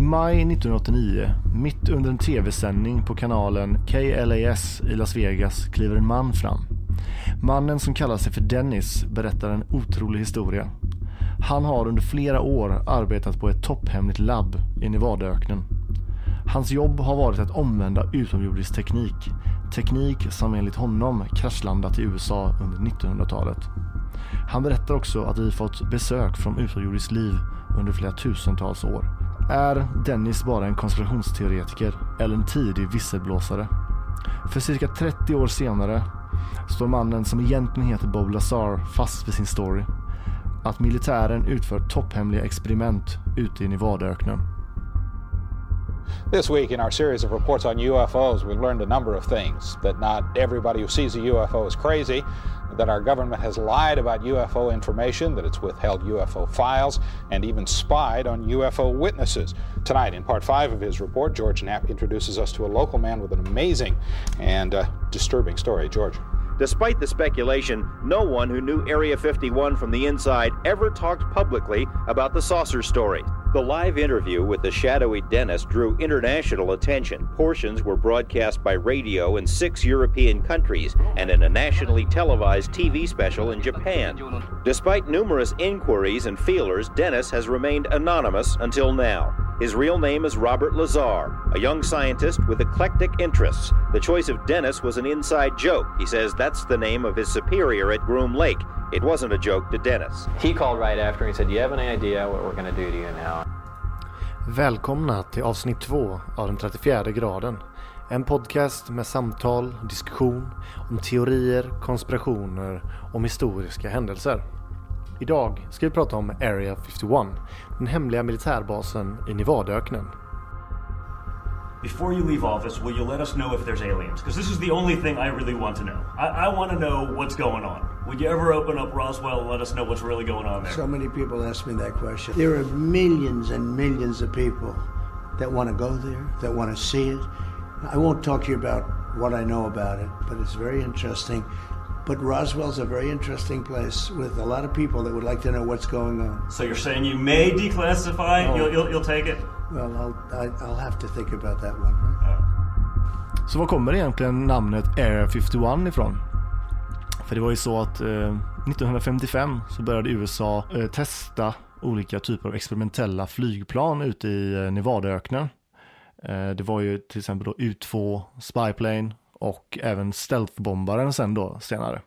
I maj 1989, mitt under en tv-sändning på kanalen KLAS i Las Vegas, kliver en man fram. Mannen som kallar sig för Dennis berättar en otrolig historia. Han har under flera år arbetat på ett topphemligt labb i Nevadaöknen. Hans jobb har varit att omvända utomjordisk teknik. Teknik som enligt honom kraschlandat i USA under 1900-talet. Han berättar också att vi fått besök från utomjordiskt liv under flera tusentals år. Är Dennis bara en konspirationsteoretiker eller en tidig visselblåsare? För cirka 30 år senare står mannen som egentligen heter Bob Lazar fast vid sin story. Att militären utför topphemliga experiment ute i Nevadaöknen. This week, in our series of reports on UFOs, we learned a number of things that not everybody who sees a UFO is crazy, that our government has lied about UFO information, that it's withheld UFO files, and even spied on UFO witnesses. Tonight, in part five of his report, George Knapp introduces us to a local man with an amazing and uh, disturbing story. George. Despite the speculation, no one who knew Area 51 from the inside ever talked publicly about the saucer story. The live interview with the shadowy Dennis drew international attention. Portions were broadcast by radio in six European countries and in a nationally televised TV special in Japan. Despite numerous inquiries and feelers, Dennis has remained anonymous until now. His real name is Robert Lazar, a young scientist with eclectic interests. The choice of Dennis was an inside joke. He says that's the name of his superior at Groom Lake. It wasn't a joke to Dennis. He called right after and said, Do you have any idea what we're going to do to you now? Välkomna till avsnitt två av den 34 graden. En podcast med samtal, diskussion om teorier, konspirationer och historiska händelser. Idag ska vi prata om Area 51, den hemliga militärbasen i Nevadaöknen. Before you leave office, will you let us know if there's aliens? Because this is the only thing I really want to know. I, I want to know what's going on. Would you ever open up Roswell and let us know what's really going on there? So many people ask me that question. There are millions and millions of people that want to go there, that want to see it. I won't talk to you about what I know about it, but it's very interesting. But Roswell's a very interesting place with a lot of people that would like to know what's going on. So you're saying you may declassify? No. You'll, you'll, you'll take it? Well, I'll, I, I'll have to think about that one. Right? Så var kommer egentligen namnet Area 51 ifrån? För det var ju så att eh, 1955 så började USA eh, testa olika typer av experimentella flygplan ute i eh, Nevadaöknen. Eh, det var ju till exempel då U2, Spyplane och även stealthbombaren sen då senare.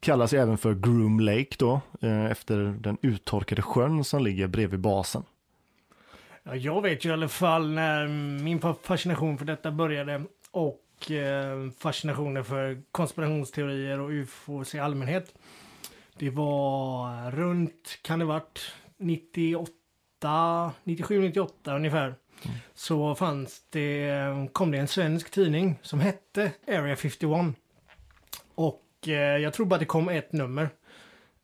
Kallas ju även för Groom Lake då eh, efter den uttorkade sjön som ligger bredvid basen. Ja, jag vet ju i alla fall när min fascination för detta började och eh, fascinationen för konspirationsteorier och ufos i allmänhet. Det var runt, kan det varit 98, 97, 98 ungefär. Så fanns det, kom det en svensk tidning som hette Area 51. Och eh, jag tror bara det kom ett nummer.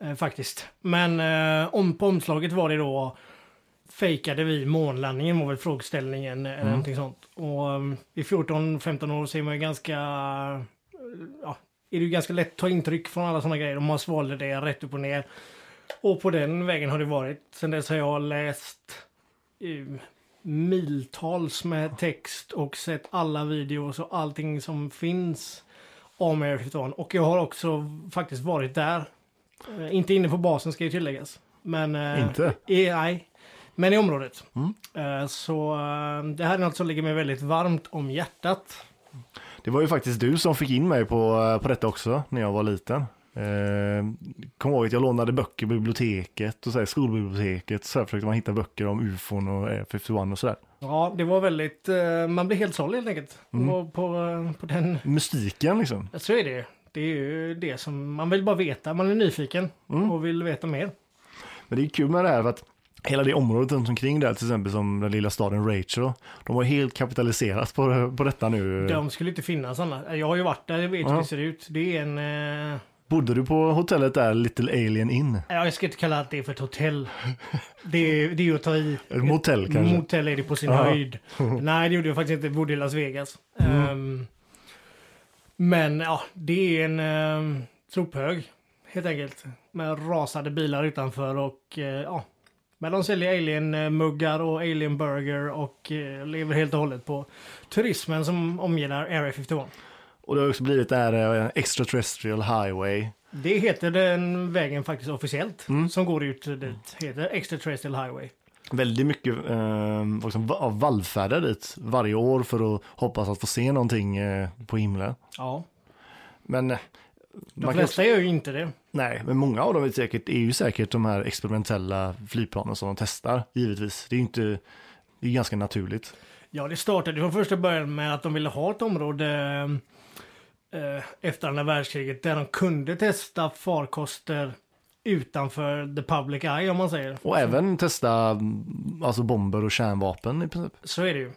Eh, faktiskt. Men eh, om, på omslaget var det då fejkade vi månlandningen var väl frågeställningen eller någonting sånt. Och um, i 14-15 år så är man ju ganska, ja, är det ju ganska lätt att ta intryck från alla sådana grejer. Och man svalde det rätt upp och ner. Och på den vägen har det varit. Sen dess har jag läst uh, miltals med text och sett alla videos och allting som finns om Air 51. Och jag har också faktiskt varit där. Uh, inte inne på basen ska ju tilläggas. Men... uh, Inte? I, nej. Men i området. Eh, Så eh, det här är något som ligger mig väldigt varmt om hjärtat. Det var ju faktiskt du som fick in mig på, på detta också när jag var liten. Eh, kom ihåg att jag lånade böcker på biblioteket och så här, skolbiblioteket. Så här försökte man hitta böcker om ufon och Air 51 och sådär. Ja, det var väldigt... eh, Man blev helt såld helt enkelt. Och på, eh, på den... Mystiken liksom. Så är det. Det är ju det som man vill bara veta. Man är nyfiken och vill veta mer. Men det är kul med det här för att hela det området runt omkring där, till exempel som den lilla staden Rachel, de har helt kapitaliserat på, på detta nu. De skulle inte finnas annars. Jag har ju varit där, jag vet hur det ser ut. Det är en... eh, Bodde du på hotellet där, Little Alien Inn? Ja, jag ska inte kalla det för ett hotell. Det är, det är ju att ta i. Ett motell kanske? Motell är det på sin Ja. höjd. Nej, det gjorde jag faktiskt inte. Jag bodde i Las Vegas. Mm. Ehm, men ja, det är en um, sophög helt enkelt. Med rasade bilar utanför och eh, ja, Men de säljer alien-muggar och alien-burger och eh, lever helt och hållet på turismen som omgärdar Area 51. Och det har också blivit det här eh, extraterrestrial highway. Det heter den vägen faktiskt officiellt Mm. som går ut dit. Heter Extraterrestrial Highway. Väldigt mycket eh, folk som va- vallfärdar dit varje år för att hoppas att få se någonting eh, på himlen. Ja, Men eh, de man flesta gör ju inte det. Nej, men många av dem är, säkert, är ju säkert de här experimentella flygplanen som de testar, givetvis. Det är ju inte, det är ganska naturligt. Ja, det startade från första början med att de ville ha ett område eh, efter andra världskriget där de kunde testa farkoster utanför the public eye om man säger. Och även testa alltså bomber och kärnvapen i princip. Så är det ju.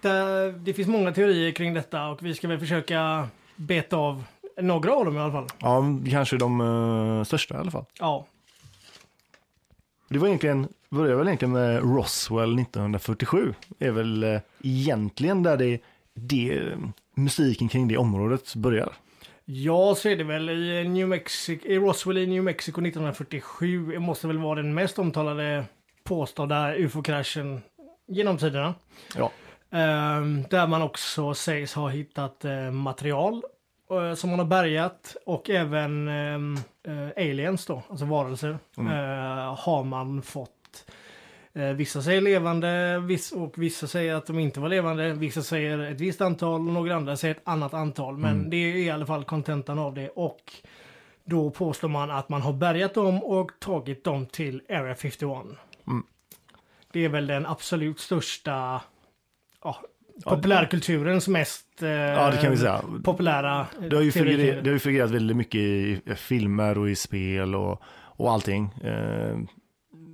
Det, det finns många teorier kring detta och vi ska väl försöka beta av några av dem i alla fall. Ja, kanske de eh, största i alla fall. Ja, Det var egentligen, började väl egentligen med Roswell 1947. är väl eh, egentligen där det, det, musiken kring det området börjar. Ja, så är det väl i New Mexico, i Roswell i New Mexico 1947. Det måste väl vara den mest omtalade påstådda ufo-kraschen genom tiderna. Ja. Ehm, där man också sägs ha hittat eh, material eh, som man har bärgat och även ehm, eh, aliens då, alltså varelser, eh, har man fått. Eh, vissa säger levande och vissa säger att de inte var levande. Vissa säger ett visst antal och några andra säger ett annat antal. Men det är i alla fall kontentan av det. Och då påstår man att man har bärgat dem och tagit dem till Area 51. Det är väl den absolut största ja, populärkulturens mest eh, Ja, det kan vi säga. populära Det har ju, figurerat, det har ju figurerat väldigt mycket i filmer och i spel och, och allting. Eh,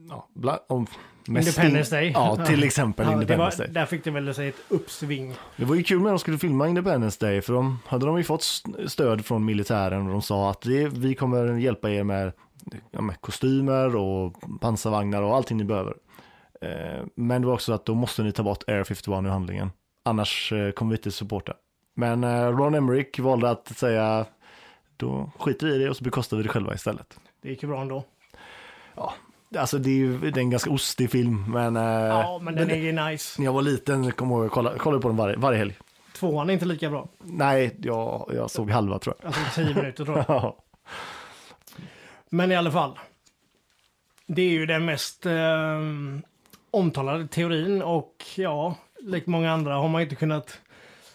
ja, bla, om, Independence Day. Ja, till exempel Ja, Independence var, Day. där fick det väl sig ett uppsving. Det var ju kul när de skulle filma Independence Day för de hade de ju fått st- stöd från militären och de sa att det, vi kommer hjälpa er med, ja, med kostymer och pansarvagnar och allting ni behöver. Eh, men det var också att då måste ni ta bort Air 51 ur handlingen. Annars eh, kommer vi inte supporta. Men eh, Ron Emmerich valde att säga då skiter vi i det och så bekostar vi det själva istället. Det gick ju bra ändå. Alltså det är ju det är en ganska ostig film men, eh, Ja, men den är ju nice. när jag var liten kom jag ihåg, jag kollade, kollade på den varje, varje helg. Tvåan är inte lika bra. Nej, jag, jag såg halva tror jag. Alltså tio minuter tror jag. Ja. Men i alla fall. Det är ju den mest eh, omtalade teorin och ja, likt många andra har man inte kunnat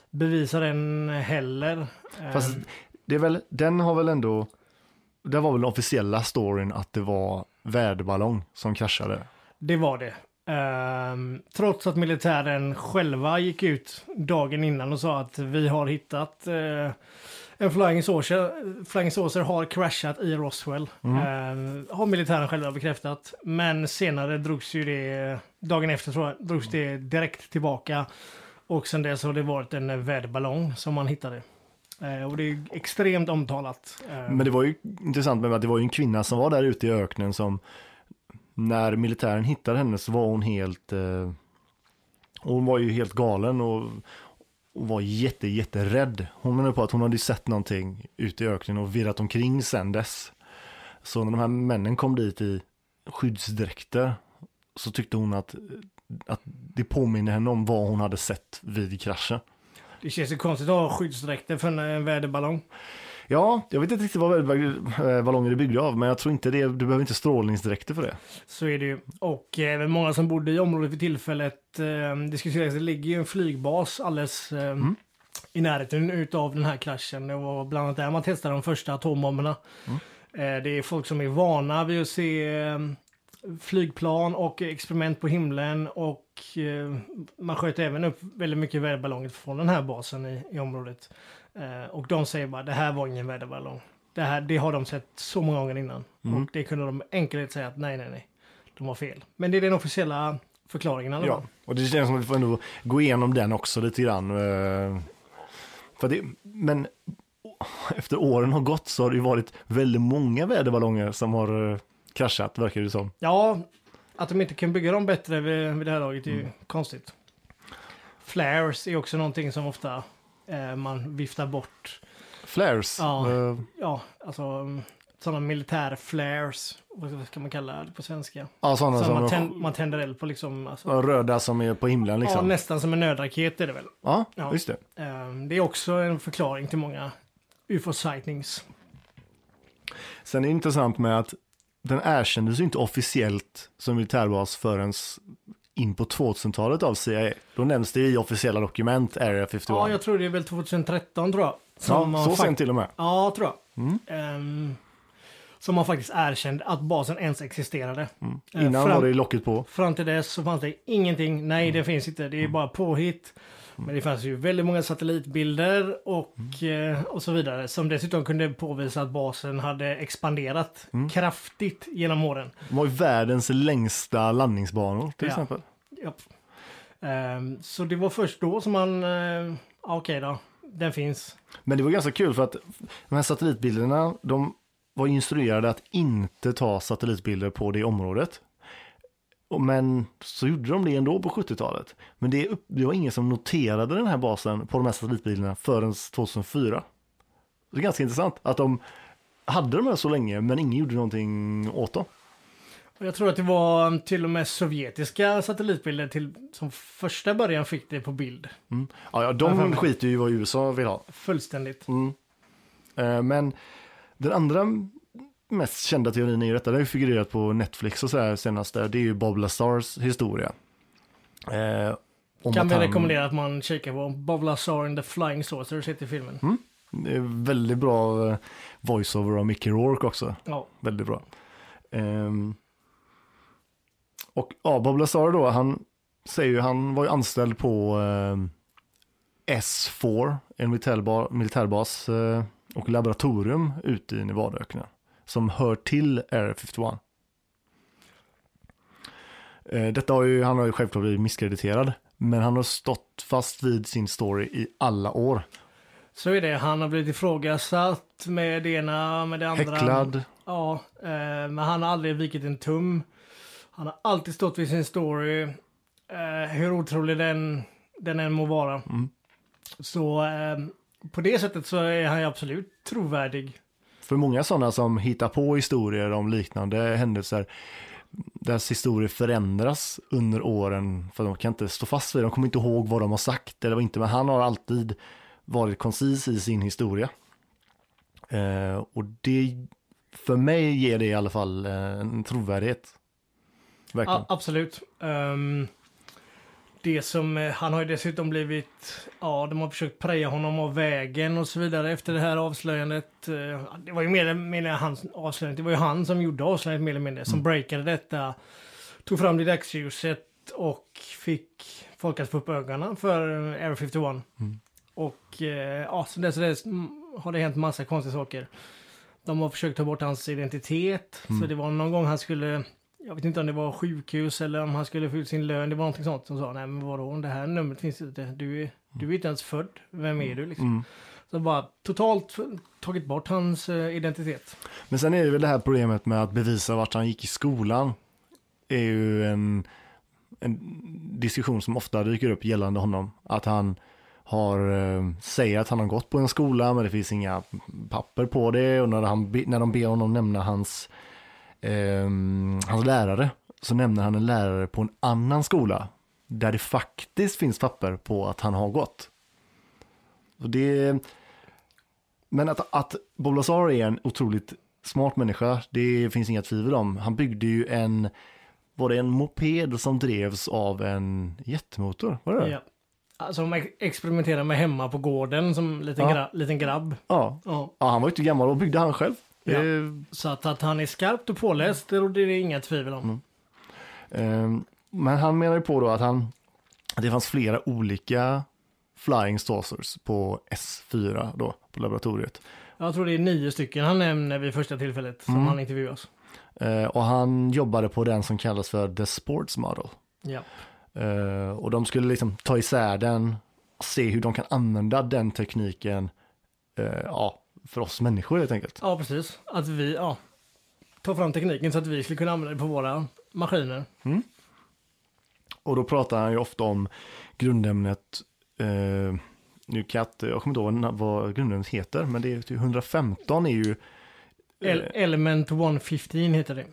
bevisa den heller. Fast det är väl, den har väl ändå, det var väl den officiella storyn att det var väderballong som kraschade. Det var det. Ehm, trots att militären själva gick ut dagen innan och sa att vi har hittat eh, en Flying Saucer, Flying Saucer har kraschat i Roswell. Ehm, har militären själva bekräftat. Men senare drogs ju det, dagen efter tror jag, drogs det direkt tillbaka. Och sen dess har det varit en väderballong som man hittade. Eh, och det är extremt omtalat. Ehm, Men det var ju intressant med att det var ju en kvinna som var där ute i öknen som när militären hittade henne så var hon helt, eh, hon var ju helt galen och, och var jätte, jätterädd. Hon menade på att hon hade sett någonting ute i öknen och virrat omkring sen dess. Så när de här männen kom dit i skyddsdräkter så tyckte hon att, att det påminner henne om vad hon hade sett vid kraschen. det känns ju konstigt att ha skyddsdräkter för en väderballong. Ja, jag vet inte riktigt vad ballonger är byggda av, men jag tror inte det, du behöver inte strålningsdräkter för det. Så är det ju. Och eh, även många som bodde i området vid tillfället eh, diskuteras. Det ligger ju en flygbas alldeles eh, i närheten utav den här kraschen. Det var bland annat där man testade de första atombomberna. Eh, det är folk som är vana vid att se eh, flygplan och experiment på himlen och eh, man sköt även upp väldigt mycket väderballonger från den här basen i, i området. Eh, och de säger bara det här var ingen väderballong. Det här det har de sett så många gånger innan. Och det kunde de enkelt säga att nej, nej, nej. De har fel. Men det är den officiella förklaringen i alla Ja, och det känns som att vi får ändå gå igenom den också lite grann. eh, För det, men efter åren har gått så har det ju varit väldigt många väderballonger som har eh, kraschat, verkar det som. Ja, att de inte kan bygga dem bättre vid, vid det här laget är ju Mm. konstigt. Flares är också någonting som ofta eh, man viftar bort. Flares. Ja. eh, Ja, alltså sådana militär-flares. Vad ska man kalla det på svenska? Ja, sådana Som som man, tänd, man tänder eld på liksom. Alltså, Ja, röda som är på himlen ja, liksom. nästan som en nödraket är det väl. Ja, Ja. just det. Ehm, det är också en förklaring till många UFO-sightings. Sen är det intressant med att den erkändes ju inte officiellt som militärbas förrän in på 2000-talet av CIA. Då nämns det i officiella dokument, Area 51. Ja, jag tror det är väl 2013 tror jag. Ja, har så sent till och med. Ja, tror jag. Mm. Ehm, som man faktiskt erkände att basen ens existerade. Eh, Innan fram, var det locket på. fram till dess så fanns det ingenting. Nej, Mm. det finns inte. Det är bara påhitt. Men det fanns ju väldigt många satellitbilder och, Mm. eh, och så vidare. Som dessutom kunde påvisa att basen hade expanderat Mm. kraftigt genom åren. De var ju världens längsta landningsbanor till Ja. exempel. Japp. Ehm, så det var först då som man, uh, ja, okej då, den finns. Men det var ganska kul för att de här satellitbilderna, de var instruerade att inte ta satellitbilder på det området. Men så gjorde de det ändå på 70-talet. Men det, det var ingen som noterade den här basen på de här satellitbilderna förrän 2004. Det är ganska intressant att de hade de här så länge men ingen gjorde någonting åt dem. Jag tror att det var till och med sovjetiska satellitbilder till, som första början fick det på bild. Mm. Ja, ja, de skiter ju i vad USA vill ha. Fullständigt. Mm. Eh, Men den andra mest kända teorin ju detta, det har ju figurerat på Netflix och så här senaste, det är ju Bob Lazars historia. Eh, Kan vi han- rekommendera att man kikar på Bob Lazar and the Flying Saucers heter filmen. Mm. Det är väldigt bra eh, voiceover av Mickey Rourke också. Ja. Väldigt bra. Ehm, och ja, Bob Lazar då, han säger ju, han var ju anställd på ehm, S4, en militärba, militärbas eh, och laboratorium ute i Nevadaöknen. Som hör till Area 51. Eh, detta har ju, han har ju självklart blivit misskrediterad. Men han har stått fast vid sin story i alla år. Så är det. Han har blivit ifrågasatt med det ena, med det andra. Häcklad. Ja, eh, men han har aldrig vikit en tum. Han har alltid stått vid sin story. Eh, hur otrolig den, den än må vara. Mm. Så på det sättet så är han ju absolut trovärdig. För många sådana som hittar på historier om liknande händelser, deras historier förändras under åren för de kan inte stå fast vid det. De kommer inte ihåg vad de har sagt eller inte, men han har alltid varit koncis i sin historia. Eh, och det, för mig ger det i alla fall eh, en trovärdighet. Verkligen. Ja, absolut. Um, det som, eh, han har ju dessutom blivit, ja de har försökt preja honom av vägen och så vidare efter det här avslöjandet. Eh, det var ju mer eller mindre hans avslöjande, det var ju han som gjorde avslöjandet mer eller mindre, som breakade detta, tog fram det i dagsljuset och fick folk att få upp ögonen för eh, Area 51. Och eh, ja, sen dess, dess mm, har det hänt massa konstiga saker. De har försökt ta bort hans identitet, så det var någon gång han skulle jag vet inte om det var sjukhus eller om han skulle få ut sin lön. Det var någonting sånt som sa, nej men vadå, det här numret finns inte. Du är, du är inte ens född. Vem är du liksom? Mm. Så bara totalt tagit bort hans eh, identitet. Men sen är det väl det här problemet med att bevisa vart han gick i skolan. är ju en, en diskussion som ofta dyker upp gällande honom. Att han har, eh, säger att han har gått på en skola men det finns inga papper på det. Och när, han, när de ber honom nämna hans, eh, hans lärare så nämner han en lärare på en annan skola. Där det faktiskt finns papper på att han har gått. Så det, men att, att Bob Lazar är en otroligt smart människa, det finns inga tvivel om. Han byggde ju en, var det en moped som drevs av en jetmotor? Var det? Ja. Alltså de ex- experimenterar med hemma på gården som liten, Ja. gra- liten grabb. Ja. Ja. ja, han var ju inte gammal och byggde han själv. Ja. Eh, Så att, att han är skarpt och påläst, det råder det inga tvivel om. eh, men han menar ju på då att han, att det fanns flera olika flying saucers på S4 då, på laboratoriet. Jag tror det är nio stycken han nämner vid första tillfället som Mm. han intervjuas. Eh, och han jobbade på den som kallas för The Sports Model. Ja. Eh, och de skulle liksom ta isär den, se hur de kan använda den tekniken eh, ja, för oss människor helt enkelt. ja, precis. Att vi, ja, tar fram tekniken så att vi skulle kunna använda det på våra maskiner. Och då pratar han ju ofta om grundämnet, eh, nu kan jag inte, jag kommer inte ihåg vad grundämnet heter, men det är typ 115 är ju El- Element 115 heter det.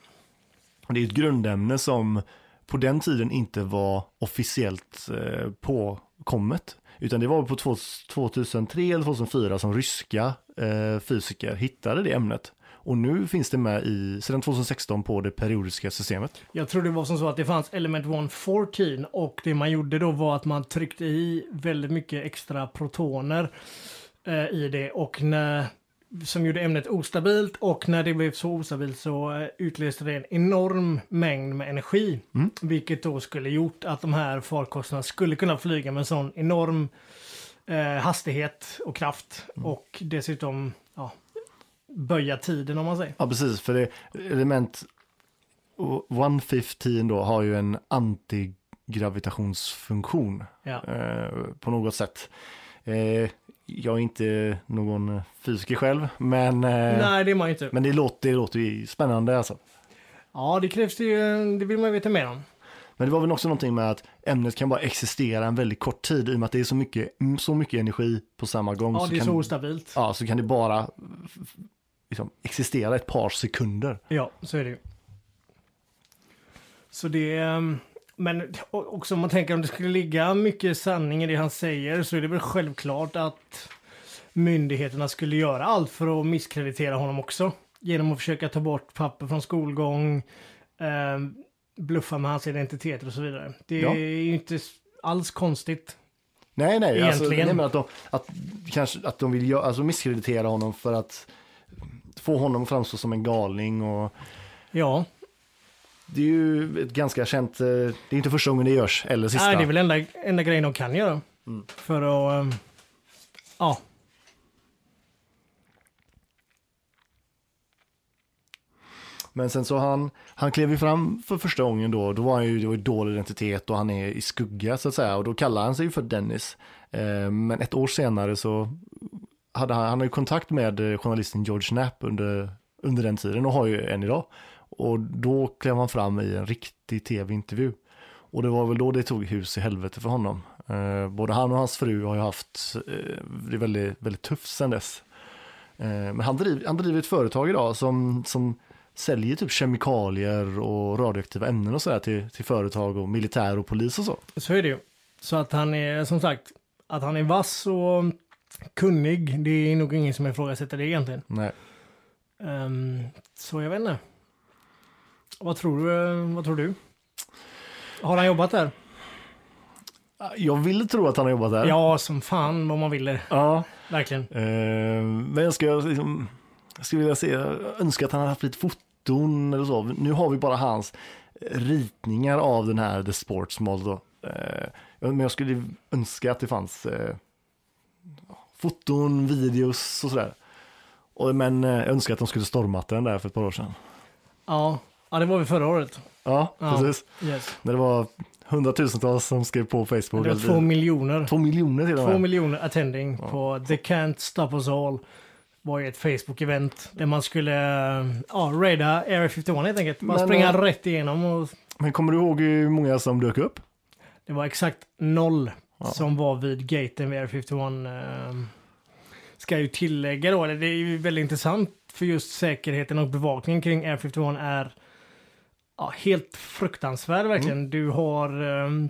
Det är ett grundämne som på den tiden inte var officiellt eh, påkommet. Utan det var på 2003 eller 2004 som ryska eh, fysiker hittade det ämnet. Och nu finns det med i, sedan 2016 på det periodiska systemet. Jag tror det var som så att det fanns Element 114 och det man gjorde då var att man tryckte i väldigt mycket extra protoner eh, i det och när som gjorde ämnet ostabilt och när det blev så ostabilt så eh, utlöste det en enorm mängd med energi. Vilket då skulle gjort att de här farkosterna skulle kunna flyga med en sån enorm eh, hastighet och kraft och dessutom ja, böja tiden om man säger. Ja, precis, för det element 115 då har ju en antigravitationsfunktion Ja. eh, på något sätt. Eh, jag är inte någon fysiker själv, men, eh, Nej, det är man inte. men det, låter, det låter ju spännande alltså. Ja, det krävs det ju, det vill man ju veta mer om. Men det var väl också någonting med att ämnet kan bara existera en väldigt kort tid i och med att det är så mycket, så mycket energi på samma gång. Ja, det är kan, så ostabilt. Ja, så kan det bara liksom, existera ett par sekunder. Ja, så är det ju. Så det... Men också om man tänker om det skulle ligga mycket sanning i det han säger så är det väl självklart att myndigheterna skulle göra allt för att misskreditera honom också. Genom att försöka ta bort papper från skolgång, ehm, bluffa med hans identitet och så vidare. Det Ja. är ju inte alls konstigt. Nej, nej, alltså, Egentligen. nej men att de, att, kanske, att de vill göra, alltså misskreditera honom för att få honom att framstå som en galning och Ja, det är ju ett ganska känt, eh, det är inte första gången det görs, eller sista. Nej, det är väl enda, enda grejen de kan göra. För att... ehm, ja, Men sen så han, han klev ju fram för första gången då, då var han ju, det var ju dålig identitet och han är i skugga så att säga och då kallar han sig ju för Dennis. Eh, men ett år senare så hade han, han har ju kontakt med eh, journalisten George Knapp under, under den tiden och har ju än idag. Och då klev han fram i en riktig tv-intervju. Och det var väl då det tog hus i helvete för honom. Eh, både han och hans fru har ju haft eh, det är väldigt, väldigt tufft sedan dess. Eh, men han driver, han driver ett företag idag som, som säljer typ kemikalier och radioaktiva ämnen och sådär till, till företag och militär och polis och så. Så är det ju. Så att han är som sagt, att han är vass och kunnig, det är nog ingen som ifrågasätter det egentligen. Nej. Ehm, så jag vet inte. Vad tror du? eh, Vad tror du? Har han jobbat där? Jag vill tro att han har jobbat där. Ja, som fan vad man vill. ja. Verkligen. Eh, men jag ska liksom, jag skulle vilja se, jag önskar att han hade haft lite foton eller så. Nu har vi bara hans ritningar av den här The Sports Model. Eh, men jag skulle önska att det fanns eh, foton, videos och sådär. Och, men eh, jag önskar att de skulle stormat den där för ett par år sedan. Ja, ja det var vi förra året. Ja, Ja. precis. Yes. När det var hundratusentals som skrev på Facebook. Det var två miljoner. två miljoner till och Två med. miljoner attending på The Can't Stop Us All. var ju ett Facebook-event där man skulle eh, ja, raida Area 51 helt enkelt. Men, springa eh, rätt igenom och Men kommer du ihåg hur många som dök upp? det var exakt noll som var vid gaten vid Area 51. Eh, ska jag ju tillägga då, eller det är ju väldigt intressant för just säkerheten och bevakningen kring Area 51 är ja, helt fruktansvärd verkligen. Du har um,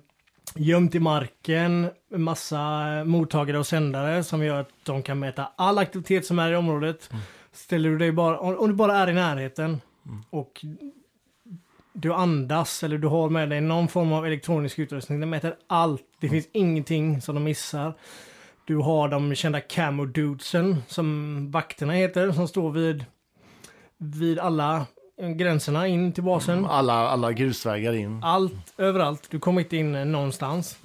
gömt i marken en massa mottagare och sändare som gör att de kan mäta all aktivitet som är i området. Ställer du dig bara, om du bara är i närheten och du andas eller du har med dig någon form av elektronisk utrustning. Den mäter allt. Det finns ingenting som de missar. Du har de kända camo dudesen som vakterna heter som står vid, vid alla gränserna in till basen. Alla, alla grusvägar in. Allt, överallt. Du kommer inte in eh, någonstans.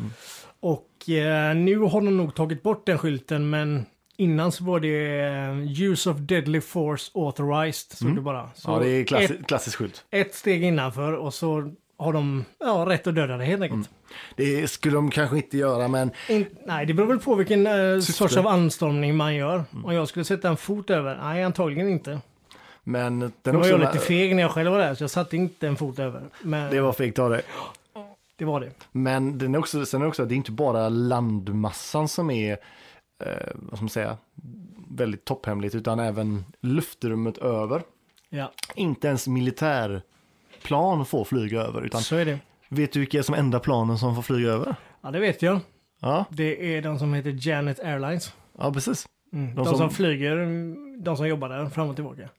Och eh, nu har de nog tagit bort den skylten men innan så var det eh, Use of Deadly Force Authorized. Såg du bara. Så Ja, det är klassi ett, klassisk skylt. ett steg innanför och så har de ja, rätt att döda dig helt enkelt. Det skulle de kanske inte göra, men In, nej, det beror väl på vilken eh, sorts av anstormning man gör. Om jag skulle sätta en fot över? Nej, antagligen inte. Men den Det var också jag lite feg när jag själv var där, så jag satte inte en fot över. Men Det var fegt av det. det var det. Men den är också, sen är det också, det är inte bara landmassan som är, eh, vad ska man säga, väldigt topphemligt, utan även luftrummet över. Ja, Inte ens militärplan får flyga över. Utan så är det. vet du vilka som enda planen som får flyga över? Ja, det vet jag. Ja, Det är de som heter Janet Airlines. ja precis. Mm. De, De som... som- flyger, mm, de som jobbar där fram och tillbaka.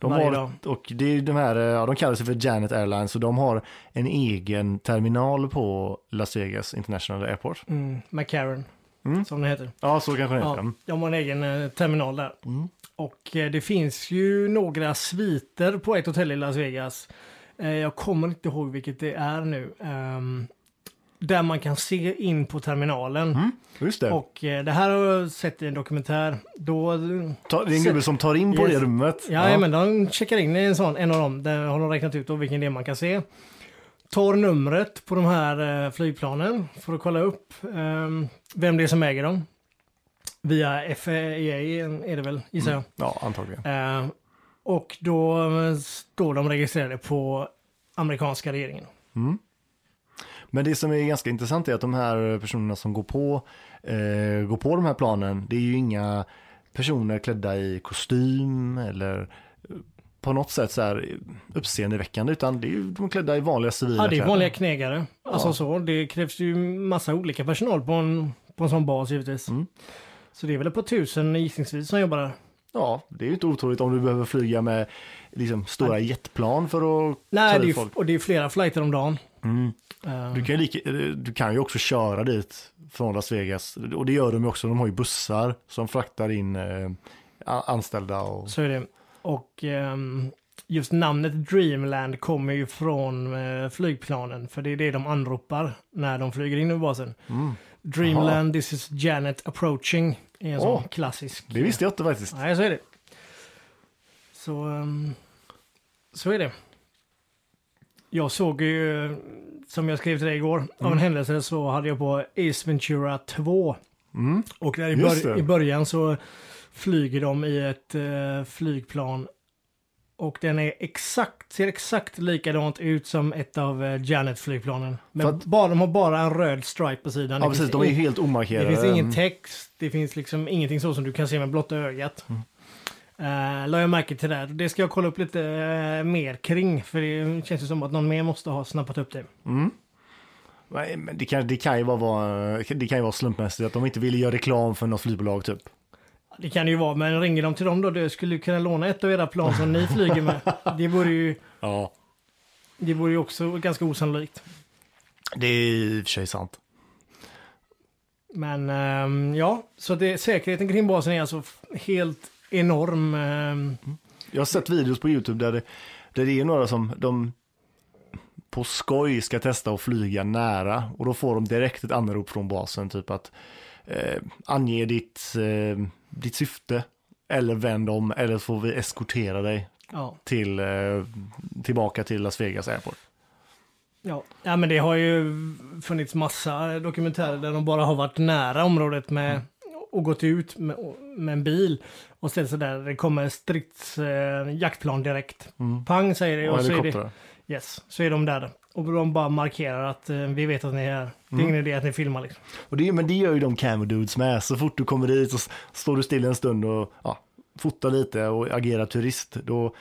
De Varje har, dag. och det är de här, eh, ja, de kallar sig för Janet Airlines och de har en egen terminal på Las Vegas International Airport. Mm. McCarran, Mm. som det heter. Ja, så kanske det heter. Ja, Mm. de har en egen eh, terminal där. Mm. Och eh, det finns ju några sviter på ett hotell i Las Vegas. Jag kommer inte ihåg vilket det är nu. Där man kan se in på terminalen. Mm. Just det. Och eh, det här har jag sett i en dokumentär. Då, Ta, det är en gubbe som tar in på Yes. det rummet. ja, men de checkar in i en sån, en av dem. Där har de räknat ut då vilken är man kan se. Tar numret på de här eh, flygplanen för att kolla upp ehm, vem det är som äger dem. Via FAA är det väl, gissar jag. Ja, antagligen. Eh, och då eh, står de registrerade på amerikanska regeringen. Men det som är ganska intressant är att de här personerna som går på, eh, går på de här planen, det är ju inga personer klädda i kostym eller eh, på något sätt så här uppseendeväckande utan det är ju de klädda i vanliga civila Ja, det är kläder. vanliga knegare. Alltså så. Det krävs ju massa olika personal på en, på en sån bas givetvis. Mm. Så det är väl ett par tusen gissningsvis som jobbar där. Ja, det är ju inte otroligt om du behöver flyga med liksom, stora jetplan för att Nej, ta det är, folk. och det är flera flighter om dagen. Mm. Eh, Du, kan ju lika, du kan ju också köra dit från Las Vegas och det gör de också. De har ju bussar som fraktar in eh, anställda och Så är det. Och ehm, just namnet Dreamland kommer ju från eh, flygplanen. För det är det de anropar när de flyger in i basen. Mm. Dreamland, this is Janet approaching. Är en sån Åh, klassisk. det visste jag inte faktiskt. Nej, så är det. Så, ehm, så är det. Jag såg ju, som jag skrev till dig igår, av en händelse så hade jag på Ace Ventura 2. Mm. Och där i, bör- i början så flyger de i ett eh, flygplan. Och den är exakt, ser exakt likadant ut som ett av uh, Janet-flygplanen. Men att- bara, de har bara en röd stripe på sidan. Ja, precis. De är helt omarkerade. det finns ingen text, det finns liksom ingenting så som du kan se med blotta ögat. Mm. Uh, la jag märke till det. Det ska jag kolla upp lite eh, mer kring, för det känns ju som att någon mer måste ha snappat upp det. Mm. Men det kan, det, kan ju vara, vara, det kan ju vara slumpmässigt att de inte ville göra reklam för något flygbolag typ. Det kan det ju vara, men ringer de till dem då, du skulle kunna låna ett av era plan som ni flyger med. Det vore ju, Ja. det vore ju också ganska osannolikt. Det är i och för sig sant. Men ehm, ja, så det, säkerheten kring basen är alltså helt enorm. ehm, Jag har sett videos på YouTube där det, där det är några som de på skoj ska testa att flyga nära och då får de direkt ett anrop från basen typ att eh, ange ditt, eh, ditt syfte eller vänd om eller så får vi eskortera dig ja. till, eh, tillbaka till Las Vegas Airport. Ja. ja, men det har ju funnits massa dokumentärer där de bara har varit nära området med och gått ut med, med en bil och ställt sig där. Det kommer strids eh, jaktplan direkt. Mm. Pang säger det Och och så är det, yes, så är de där. Och de bara markerar att eh, vi vet att ni är här. Det är Mm. ingen idé att ni filmar liksom. Och det, men det gör ju de camo dudes med. Så fort du kommer dit så står du still en stund och ja, fotar lite och agerar turist. Då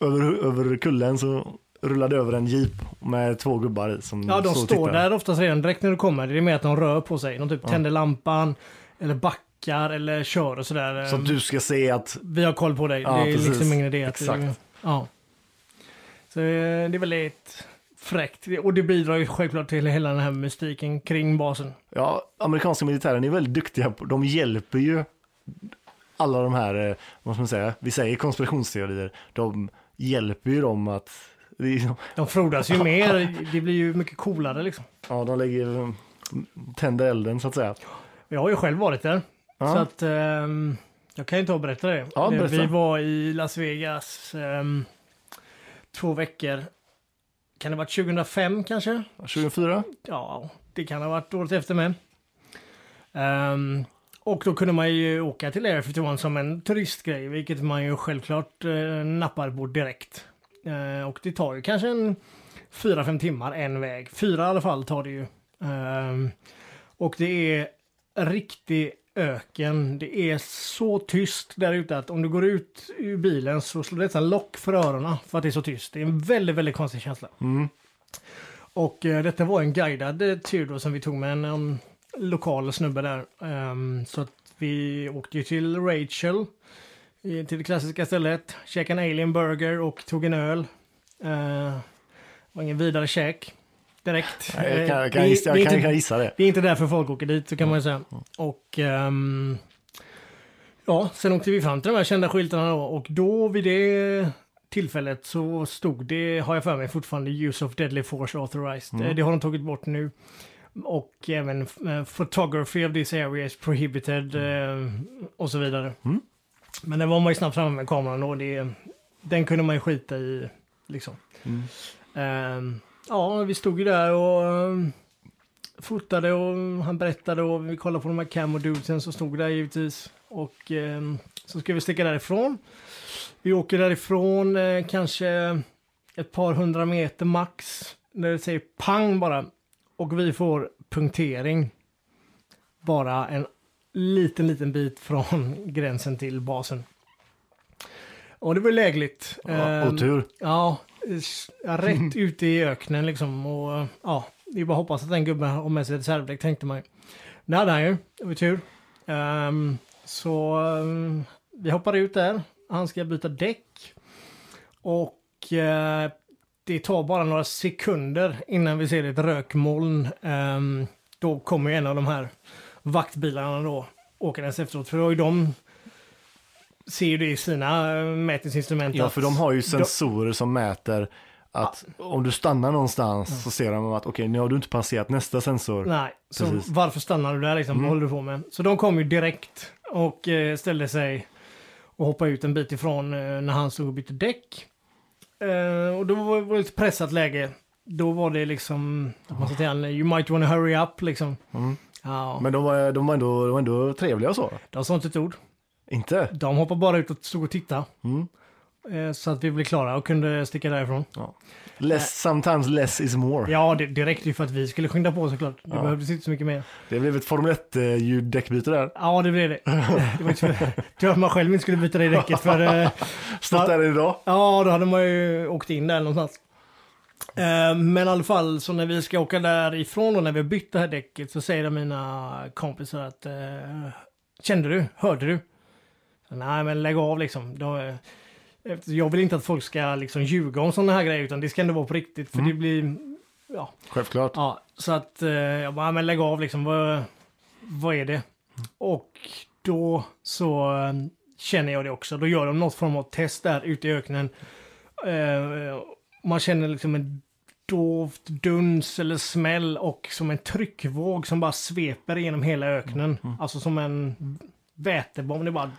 över, över kullen så rullar det över en jeep med två gubbar i som Ja, de står tittar. där oftast redan direkt när du kommer. Det är mer att de rör på sig. De typ tänder lampan eller backar eller kör och sådär. Så att du ska se att, Vi har koll på dig. Ja, det är precis. liksom ingen idé Exakt. Du, ja. Så eh, det är väldigt fräckt. Och det bidrar ju självklart till hela den här mystiken kring basen. ja, amerikanska militären är väldigt duktiga på, de hjälper ju alla de här, eh, vad ska man säga, vi säger konspirationsteorier, de hjälper ju dem att, det De frodas ju mer. Det blir ju mycket coolare liksom. ja, de lägger, tänder elden så att säga. Jag har ju själv varit där. Ja. Så att ehm, jag kan ju ta och berätta det. Ja, berätta. Vi var i Las Vegas ehm, två veckor. Kan det ha varit 2005 kanske? 2004? Ja, det kan ha varit året efter med. Ehm, och då kunde man ju åka till Area 51 som en turistgrej, vilket man ju självklart uh, nappar på direkt. Eh, och det tar ju kanske en 4-5 timmar en väg. Fyra i alla fall tar det ju. Ehm, och det är riktig öken. Det är så tyst där ute att om du går ut ur bilen så slår det nästan lock för öronen för att det är så tyst. Det är en väldigt, väldigt konstig känsla. Och eh, detta var en guidad eh, tur då som vi tog med en, um, lokal snubbe där. Ehm, så att vi åkte ju till Rachel, till det klassiska stället, käkade en alien burger och tog en öl. Uh, var ingen vidare käk direkt. Nej, Jag kan, jag kan, det- gissa, det är jag kan, inte- kan gissa det. det är inte därför folk åker dit, så kan man ju säga. Och ehm, ja, sen åkte vi fram till de här kända skyltarna då och då vid det tillfället så stod det, har jag för mig, fortfarande Use of Deadly Force Authorized. Eh, Det har de tagit bort nu. Och även eh, Photography of this area is prohibited eh, och så vidare. Men den var man ju snabbt framme med kameran och det, den kunde man ju skita i liksom. Ehm, ja, vi stod ju där och ehm, fotade och han berättade och vi kollade på de här camo dudesen som stod där givetvis. Och ehm, så ska vi sticka därifrån. Vi åker därifrån eh, kanske ett par hundra meter max. När det säger pang bara. Och vi får punktering. Bara en liten, liten bit från gränsen till basen. Och det var lägligt. Ja. Ja, s- ja, rätt ute i öknen liksom. Och ja, det är bara att hoppas att den gubben har med sig ett reservdäck tänkte man ju. Det hade han ju, det var tur. Ehm, så ehm, vi hoppade ut där. Han ska byta däck. Och eh, det tar bara några sekunder innan vi ser ett rökmoln. Ehm, då kommer ju en av de här vaktbilarna då åkandes efteråt. För har ju de ser ju det i sina eh, mätningsinstrument. Ja, för de har ju de- sensorer som mäter att om du stannar någonstans så ser de att okej, nu har du inte passerat nästa sensor. Nej, så Precis. varför stannar du där liksom? Mm. Vad håller du på med? Så de kom ju direkt och eh, ställde sig och hoppade ut en bit ifrån eh, när han stod och bytte däck. Och då var det ett pressat läge. Då var det liksom, man sa till honom, you might wanna hurry up liksom. Mm. Ja, Men de var, de, var ändå, de var ändå trevliga och så. de sa inte ett ord. Inte? De hoppade bara ut och stod och tittade. Mm. Eh, så att vi blev klara och kunde sticka därifrån. Less, sometimes less is more. Ja, det, det räckte ju för att vi skulle skynda på såklart. Det Ja. behövdes inte så mycket mer. Det blev ett Formel 1-ljuddäckbyte där. Ja, det blev det. Det var ju tur tur att man själv inte skulle byta det däcket för... eh, Stått där idag. Ja, då hade man ju åkt in där någonstans. Eh, Men i alla fall, så när vi ska åka därifrån och när vi har bytt det här däcket så säger mina kompisar att eh, Kände du? Hörde du? Nej, men lägg av liksom. Då, eh, jag vill inte att folk ska liksom ljuga om sådana här grejer utan det ska ändå vara på riktigt för det blir... Ja, Självklart. Ja, så att eh, jag bara, "Ja, men lägg av liksom. Vad, vad är det? Och då så eh, känner jag det också. Då gör de något form av test där ute i öknen. Man känner liksom en dovt duns eller smäll och som en tryckvåg som bara sveper genom hela öknen. Alltså som en vätebomb. Det bara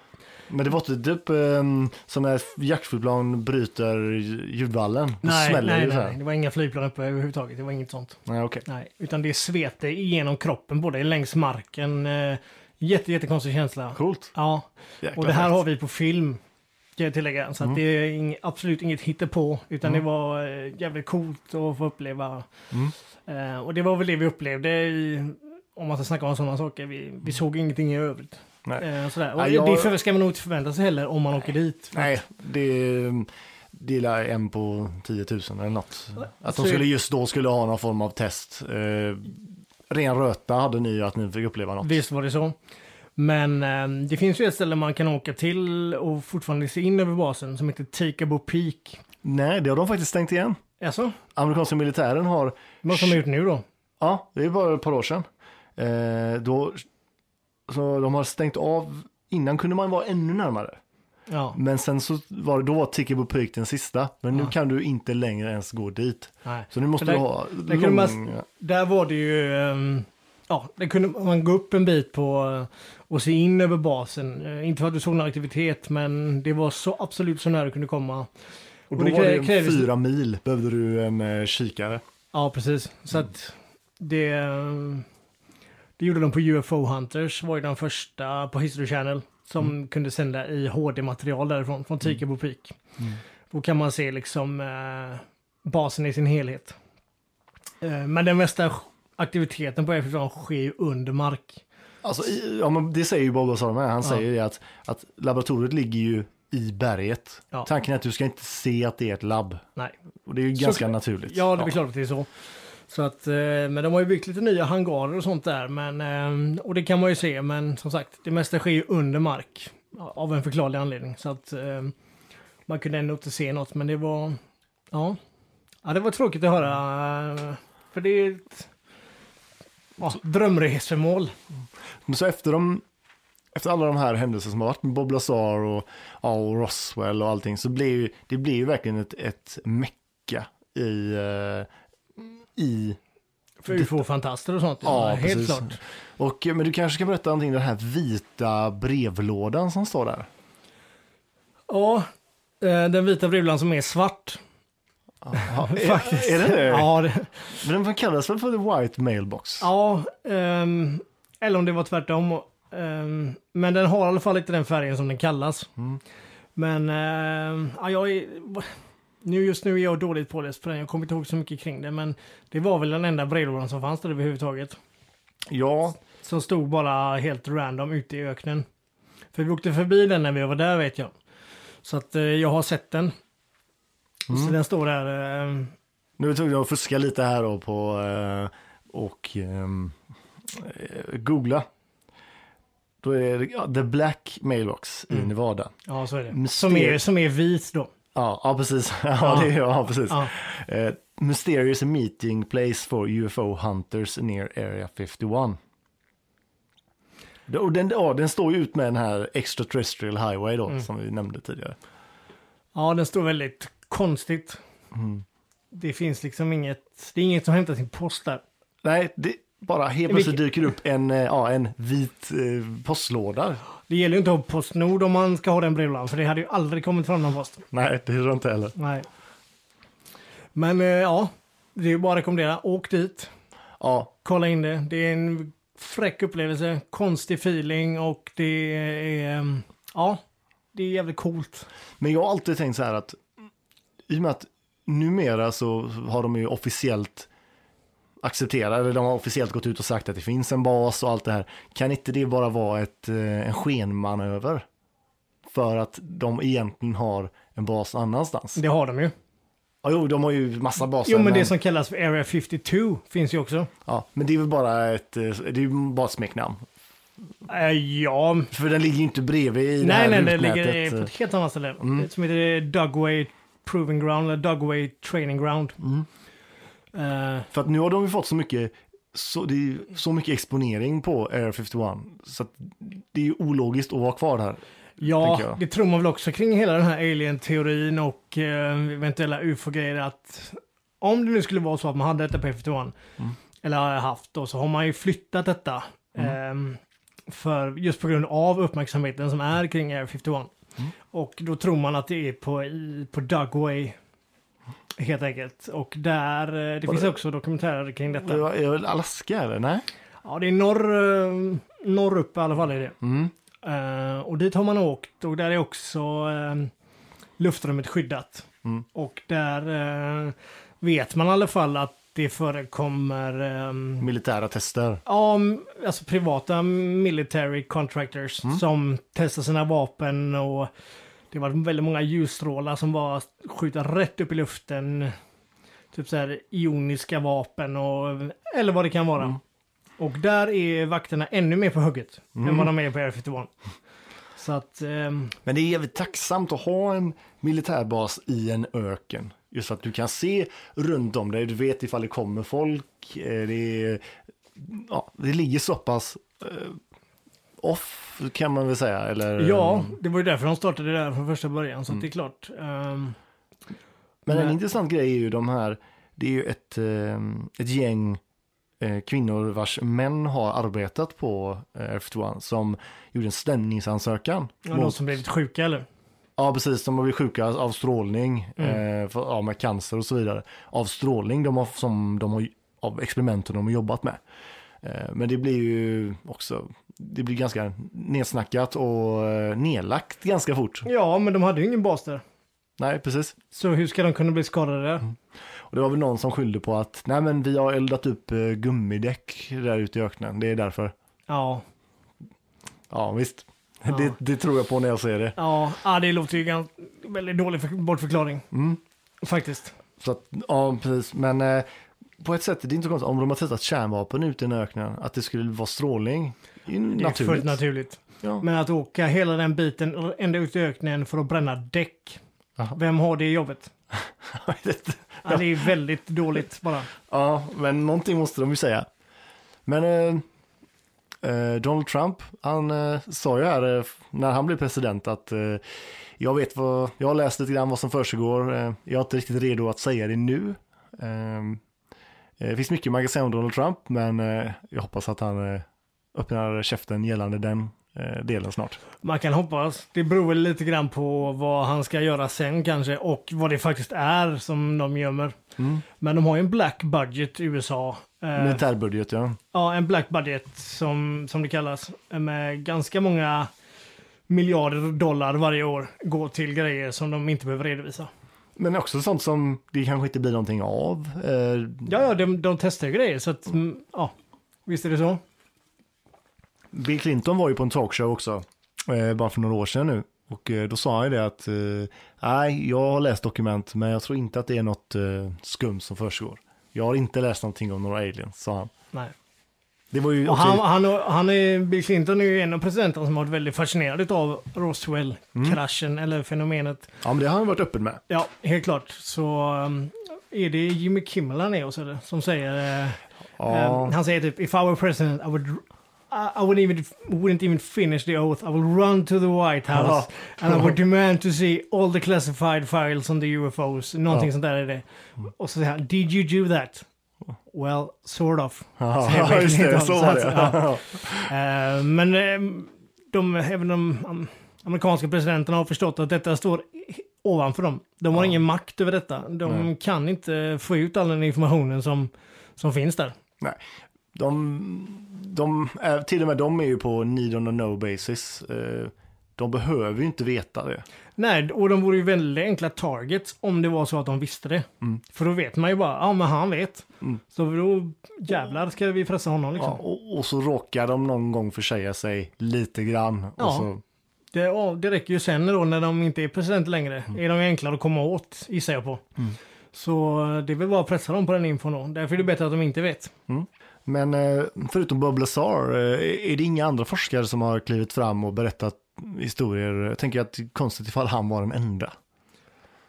Men det var inte typ um, som när jaktflygplan bryter ljudvallen. Nej, smäller nej, det nej, här. det var inga flygplan uppe överhuvudtaget. Det var inget sånt. Nej, okej. Nej, utan det svepte igenom kroppen, både längs marken. Eh, jätte, jättekonstig känsla. Coolt. Ja, Jäkla och det här fett. har vi på film. Kan jag tillägga. Så att det är ing, absolut inget hittepå. Utan det var eh, jävligt coolt att få uppleva. Eh, och det var väl det vi upplevde i, om man ska snacka om sådana saker. Vi, vi såg ingenting i övrigt. Nej. Eh, sådär. Och Ja, jag- det ska man nog inte förvänta sig heller om man åker dit. Nej, det, det är en på 10 000 eller något. Att de skulle just då skulle ha någon form av test. Eh, ren röta hade ni att ni fick uppleva något. Visst var det så. Men eh, det finns ju ett ställe man kan åka till och fortfarande se in över basen som heter Tikabo Peak. Nej, det har de faktiskt stängt igen. Alltså, Amerikanska militären har, vad som har gjort nu då? ja, det är bara ett par år sedan. Eh, då, så de har stängt av, innan kunde man vara ännu närmare. Ja, Men sen så var det, då var Tikebo Peak den sista. Men nu kan du inte längre ens gå dit. nej. Så nu måste För du där- ha där lång... man- Där var det ju, ehm, ja, där kunde man gå upp en bit på eh, och se in över basen. Eh, inte för att du såg någon aktivitet, men det var så absolut så nära du kunde komma. Och och då det var det krävdes- fyra mil behövde du en eh, kikare. Ja, precis. Så att det, ehm, det gjorde de på UFO Hunters, var ju den första på History Channel som kunde sända i HD-material därifrån, från Tikabo Peak. Då kan man se liksom eh, basen i sin helhet. Eh, men den mesta aktiviteten på F14 sker ju under mark. Alltså, i, ja, men det säger ju Bob med. Han Ja. säger det att, att laboratoriet ligger ju i berget. Ja. Tanken är att du ska inte se att det är ett labb. Nej. Och det är ju Så- ganska naturligt. Ja, det är klart att det är så. Så att, eh, men de har ju byggt lite nya hangarer och sånt där. Men, eh, och det kan man ju se, men som sagt, det mesta sker ju under mark. Av en förklarlig anledning. Så att eh, man kunde ändå inte se något, men det var... Ja, ja det var tråkigt att höra. För det är ett ja, drömresemål. Mm. Men så efter, de, efter alla de här händelserna som har varit med Bob Lazar och, ja, och Roswell och allting så blir det blir ju verkligen ett, ett mecka i, i För ufo-fantaster och sånt. Ja, helt precis. klart. Och, men du kanske ska berätta någonting, den här vita brevlådan som står där. Ja, eh, den vita brevlådan som är svart. Faktiskt. Är, är det det? Ja, det, Men den kallas väl för the white mailbox? Ja, ehm, eller om det var tvärtom. Ehm, men den har i alla fall inte den färgen som den kallas. Men ehm, ja, jag är, nu, just nu är jag dåligt påläst på den. Jag kommer inte ihåg så mycket kring det. Men det var väl den enda brevlådan som fanns där överhuvudtaget. Ja, Som stod bara helt random ute i öknen. För vi åkte förbi den när vi var där vet jag. Så att eh, jag har sett den. Så den står där. ehm, nu är jag att fuska lite här då på eh, och ehm, eh, googla. Då är det ja, the black mailbox i Nevada. ja, så är det. Myster- Som är, som är vit då. Ja, ja precis. Ja, Ja. Det ja precis. Ja. Eh, mysterious meeting place for UFO hunters near area 51. Det- Och den, ja, den står ju ut med den här extraterrestrial highway då, Mm. som vi nämnde tidigare. Ja, den står väldigt konstigt. Mm. Det finns liksom inget, det är inget som hämtar sin post där. Nej, det bara helt plötsligt dyker upp en, eh, ja, en vit eh, postlåda. Det gäller ju inte att ha Postnord om man ska ha den brevlådan, för det hade ju aldrig kommit fram någon post. Nej, det tror jag inte heller. Nej. Men eh, ja, det är ju bara att rekommendera. Åk dit, Ja, kolla in det. Det är en fräck upplevelse, konstig feeling och det är, eh, ja, det är jävligt coolt. men jag har alltid tänkt så här att i och med att numera så har de ju officiellt accepterat, eller de har officiellt gått ut och sagt att det finns en bas och allt det här. Kan inte det bara vara ett, eh, en skenmanöver? För att de egentligen har en bas annanstans. Det har de ju. Ja, jo, de har ju massa baser. Jo, men det som kallas för Area 52 finns ju också. ja, men det är väl bara ett, eh, det är bara ett smeknamn. Eh, ja, För den ligger ju inte bredvid i det Nej, här nej, det rutnätet. ligger på ett helt annat ställe. Mm. Som heter Dugway Proving Ground, eller Dugway Training Ground. Mm. Eh, För att nu har de ju fått så mycket, så, det är så mycket exponering på Air 51. Så att det är ju ologiskt att vara kvar här. ja, det tror man väl också kring hela den här alien-teorin och eh, eventuella ufo-grejer att om det nu skulle vara så att man hade detta på F51, Mm. eller har haft då, så har man ju flyttat detta. Mm. eh, för just på grund av uppmärksamheten som är kring Air 51. Mm. Och då tror man att det är på, i, på Dugway. Helt enkelt. Och där, eh, det Var finns det- också dokumentärer kring detta. Det var- Är det Alaska eller? Nej? Ja, det är norr, eh, norr upp i alla fall är det. Mm. Eh, och dit har man åkt och där är också eh, luftrummet skyddat. Mm. Och där eh, vet man i alla fall att det förekommer ehm, Militära tester. Ja, m- alltså privata military contractors Mm. som testar sina vapen och det var väldigt många ljusstrålar som bara skjuter rätt upp i luften. Typ så här ioniska vapen och eller vad det kan vara. Mm. Och där är vakterna ännu mer på hugget än Mm. vad de är på Air 51. Så att, ehm, Men det är jävligt tacksamt att ha en militärbas i en öken. Just att du kan se runt om dig, du vet ifall det kommer folk. eh, Det, är, ja, det ligger så pass eh, off kan man väl säga. Eller, ja, det var ju därför de startade där från första början. Så Mm. det är klart. ehm, Men en intressant grej är ju de här, det är ju ett, eh, ett gäng eh, kvinnor vars män har arbetat på eh, F1 som gjorde en stämningsansökan. ja, de mot- som blivit sjuka eller? Ja, precis. De har blivit sjuka av strålning, Mm. eh, för, ja, med cancer och så vidare. Av strålning de har, som de har, av experimenten de har jobbat med. Eh, men det blir ju också, det blir ganska nedsnackat och eh, nedlagt ganska fort. Ja, men de hade ju ingen bas där. Nej, precis. Så hur ska de kunna bli skadade där? Mm. Och det var väl någon som skyllde på att, nej men vi har eldat upp eh, gummidäck där ute i öknen, det är därför. Ja, Ja, visst. Det, det tror jag på när jag ser det. Ja, ja det låter ju ganska, väldigt dålig för, bortförklaring. Faktiskt. Så att, ja, precis. Men eh, på ett sätt, det är inte så konstigt om de har testat kärnvapen ute i öknen, att det skulle vara strålning. Det är ju Det är naturligt. fullt naturligt. Ja. Men att åka hela den biten ända ut i öknen för att bränna däck. Jaha. Vem har det jobbet? Ja, det är väldigt dåligt bara. Ja, men någonting måste de ju säga. Men eh, eh, Donald Trump, han eh, sa ju här eh, när han blev president att eh, jag vet vad, jag har läst lite grann vad som försiggår. Jag är inte riktigt redo att säga det nu. Eh, eh, det finns mycket man kan säga om Donald Trump, men eh, jag hoppas att han eh, öppnar käften gällande den delen snart. Man kan hoppas. Det beror lite grann på vad han ska göra sen kanske och vad det faktiskt är som de gömmer. Men de har ju en black budget i USA. Militärbudget, ja. ja, en black budget som, som det kallas. Med ganska många miljarder dollar varje år går till grejer som de inte behöver redovisa. Men också sånt som det kanske inte blir någonting av. Eh, Ja, ja, de, de testar ju grejer så att, mm, ja, visst är det så. Bill Clinton var ju på en talkshow också, eh, bara för några år sedan nu. Och eh, då sa han ju det att, nej, jag har läst dokument, men jag tror inte att det är något skumt som försiggår. Jag har inte läst någonting om några aliens, sa han. Nej. Det var ju Och han, han, han är, Bill Clinton är ju en av presidenterna som har varit väldigt fascinerad av Roswell-kraschen eller fenomenet. ja men det har han varit öppen med. Ja, helt klart. Så um, är det Jimmy Kimmel han är hos eller? Som säger, eh, Ja, um, han säger typ If I were president I would I, wouldn't even, wouldn't even finish the oath. I will run to the White House and I would demand to see all the classified files on the UFOs. Någonting Ja. sånt där är det. Och så säger han, did you do that? Well, sort of. ja just det, så var det. ja. Eh, men eh, de, även de am- amerikanska presidenterna har förstått att detta står ovanför dem. De har ingen makt över detta. De Nej. kan inte få ut all den informationen som, som finns där. Nej, de, de till och med de är ju på need on a no basis. De behöver ju inte veta det. Nej, och de vore ju väldigt enkla targets om det var så att de visste det. För då vet man ju bara, ja men han vet. Mm. Så då jävlar ska vi pressa honom liksom. Ja, och, och så råkar de någon gång försäga sig lite grann. Ja. Så, Det, ja, det räcker ju sen då när de inte är president längre. Är de enklare att komma åt, gissar jag på. Så eh, det är väl bara att pressa dem på den infon då. Därför är det bättre att de inte vet. Men eh, förutom Bob Lazar, eh, är det inga andra forskare som har klivit fram och berättat historier? Jag tänker att det är konstigt ifall han var den enda.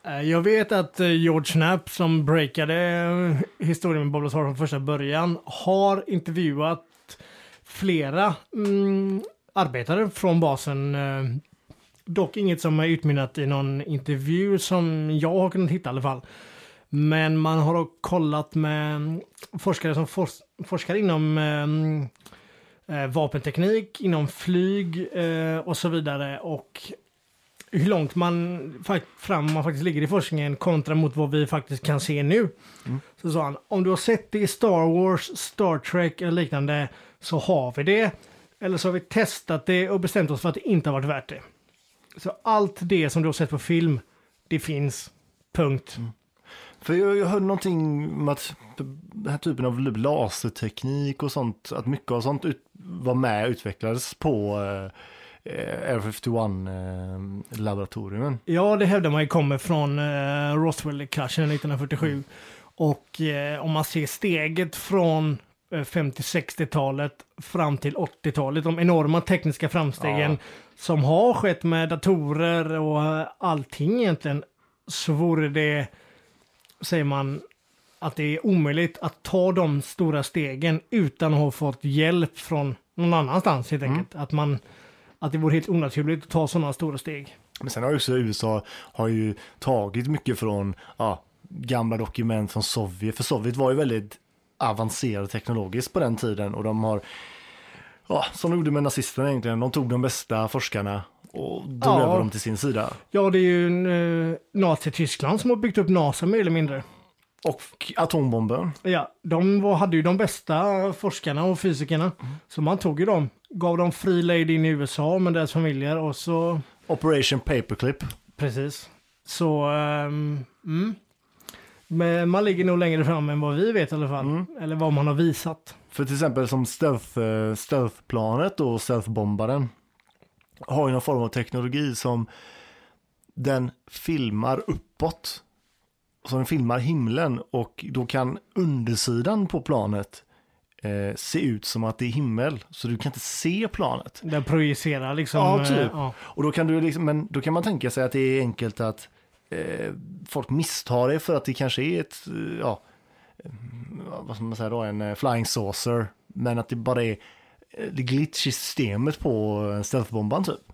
Eh, jag vet att eh, George Knapp som breakade eh, historien med Bob Lazar från första början har intervjuat flera mm, arbetare från basen. Dock inget som är utmynnat i någon intervju som jag har kunnat hitta i alla fall. Men man har kollat med forskare som for forskar inom eh, eh, vapenteknik, inom flyg eh, och så vidare. Och hur långt man fram man faktiskt ligger i forskningen kontra mot vad vi faktiskt kan se nu. Så sa han, om du har sett det i Star Wars, Star Trek eller liknande så har vi det. Eller så har vi testat det och bestämt oss för att det inte har varit värt det. Så allt det som du har sett på film, det finns. Punkt. För jag, jag hörde någonting om att den här typen av laserteknik och sånt, att mycket av sånt ut, var med och utvecklades på eh, eh, Air 51 eh. Ja, det hävdar man ju kommer från eh, Roswell-kraschen 1947. Och eh, om man ser steget från eh, 50-60-talet fram till 80-talet, de enorma tekniska framstegen Ja. som har skett med datorer och eh, allting egentligen, så vore det, säger man, att det är omöjligt att ta de stora stegen utan att ha fått hjälp från någon annanstans helt enkelt. Att, man, att det vore helt onaturligt att ta sådana stora steg. Men sen har ju också USA har ju tagit mycket från ja, gamla dokument från Sovjet. För Sovjet var ju väldigt avancerad teknologiskt på den tiden och de har, ja, som de gjorde med nazisterna egentligen, de tog de bästa forskarna och drog Ja. över dem till sin sida. Ja, det är ju uh, Nazityskland som har byggt upp NASA mer eller mindre. Och atombomben. Ja, de var, hade ju de bästa forskarna och fysikerna. Så man tog ju dem, gav dem fri lejd in i USA med deras familjer och så... Operation Paperclip. Precis. Så... ehm, mm. Men man ligger nog längre fram än vad vi vet i alla fall. Eller vad man har visat. För till exempel som stealth, eh, stealthplanet och stealthbombaren. Har ju någon form av teknologi som den filmar uppåt. Så den filmar himlen och då kan undersidan på planet eh, se ut som att det är himmel. Så du kan inte se planet. Den projicerar liksom. Ja, eh, typ. ja. Och då kan du liksom, men då kan man tänka sig att det är enkelt att eh, folk misstar det för att det kanske är ett, eh, ja, eh, vad ska man säga då, en flying saucer. Men att det bara är det glitch i systemet på stealthbomban typ.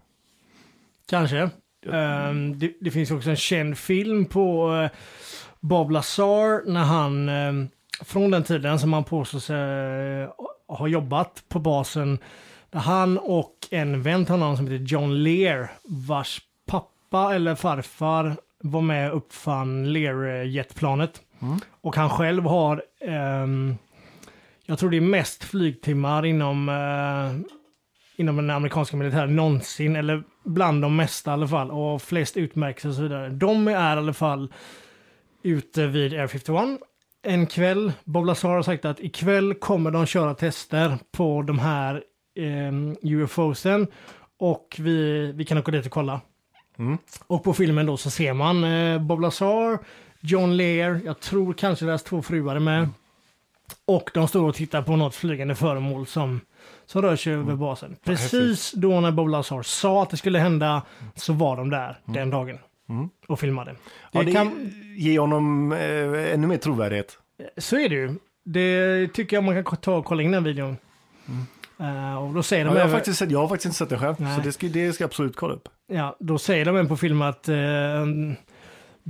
Kanske. Ehm, det, det finns också en känd film på uh, Bob Lazar när han, ehm, från den tiden som han påstår sig eh, ha jobbat på basen, där han och en vän till honom som heter John Lear, vars pappa eller farfar var med och uppfann Lear-jetplanet. Och han själv har, ehm, jag tror det är mest flygtimmar inom eh, inom den amerikanska militären någonsin, eller bland de mesta i alla fall, och flest utmärkelser och så vidare. De är i alla fall ute vid Air 51 en kväll. Bob Lazar har sagt att ikväll kommer de köra tester på de här eh, UFOsen och vi, vi kan åka dit och kolla. Och på filmen då så ser man eh, Bob Lazar, John Lear, jag tror kanske deras två fruar är med. Och de står och tittar på något flygande föremål som, som rör sig över basen. Precis då när Bob Lazar sa att det skulle hända så var de där den dagen. Och filmade. Det Ja, det kan, ger honom eh, ännu mer trovärdighet. så är det ju. Det tycker jag man kan ta och kolla in den videon. Eh, och då säger de Ja, jag, har faktiskt sett, jag har faktiskt inte sett den själv, Nej. så det ska, det ska jag absolut kolla upp. Ja, då säger de även på filmen att uh,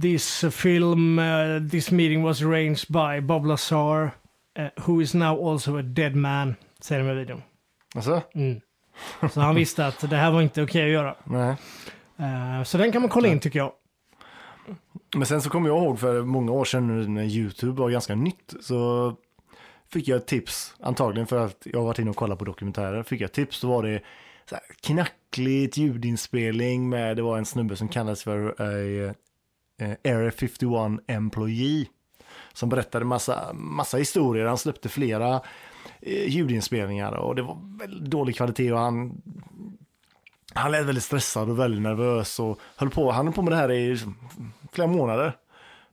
this film, uh, this meeting was arranged by Bob Lazar, uh, who is now also a dead man, säger de i videon. Alltså? Mm. Så han visste att det här var inte okej att göra. Nej. Eh, så den kan man kolla in tycker jag. Men sen så kommer jag ihåg för många år sedan när YouTube var ganska nytt så fick jag ett tips, antagligen för att jag har varit inne och kollat på dokumentärer, fick jag ett tips, då var det så här knackligt ljudinspelning med, det var en snubbe som kallades för eh, eh, Area 51 Employee som berättade massa, massa historier, han släppte flera eh, ljudinspelningar och det var väldigt dålig kvalitet och han han lät väldigt stressad och väldigt nervös och höll på, han höll på med det här i liksom flera månader.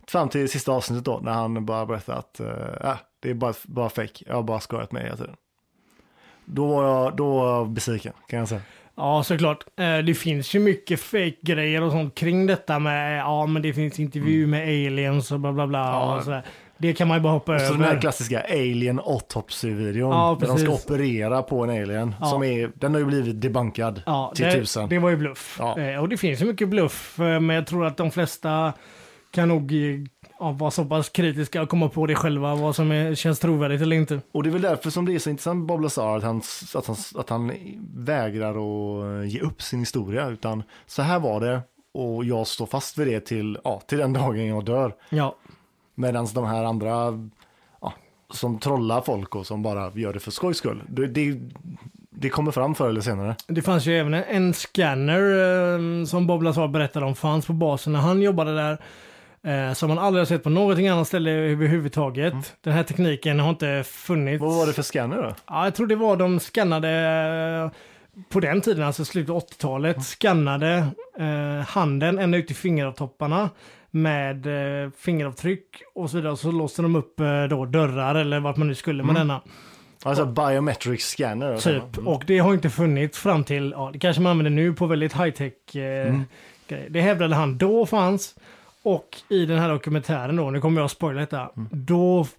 Fram till sista avsnittet då, när han bara berättade att eh, äh, det är bara, bara fake, jag har bara skojat med hela tiden. Då var jag, då var jag besviken, kan jag säga. Ja, såklart. Eh, det finns ju mycket fake-grejer och sånt kring detta med, ja men det finns intervju med aliens och bla bla bla. Ja. Och sådär. Det kan man ju bara hoppa Så den här över. klassiska Alien Autopsy-videon, Ja, där de ska operera på en alien, Ja. som är, den har ju blivit debunkad Ja, till det, tusen. det var ju bluff. Ja. Eh, och det finns ju mycket bluff, eh, men jag tror att de flesta kan nog eh, ja, vara så pass kritiska och komma på det själva, vad som är, känns trovärdigt eller inte. Och det är väl därför som det är så intressant Bob Lazar, att han, att han, att han vägrar att ge upp sin historia, utan så här var det och jag står fast vid det till, ja, till den dagen jag dör. Ja, Medan de här andra ja, som trollar folk och som bara gör det för skojs skull, det, det, det kommer fram förr eller senare. det fanns ju även en, en scanner eh, som Bob Lazar berättade om fanns på basen när han jobbade där. Eh, som man aldrig har sett på någonting annat ställe överhuvudtaget. Den här tekniken har inte funnits. Vad var det för scanner då? Ja, jag tror det var de skannade eh, på den tiden, alltså slutet av 80-talet, skannade eh, handen ända ut i fingeravtopparna med eh, fingeravtryck och så vidare. Så låste de upp eh, då dörrar eller vart man nu skulle med denna. Alltså biometric scanner? Typ. Och det har inte funnits fram till, ja det kanske man använder nu på väldigt high tech eh, grejer. Det hävdade han då fanns. Och i den här dokumentären då, nu kommer jag att spoila detta, då f-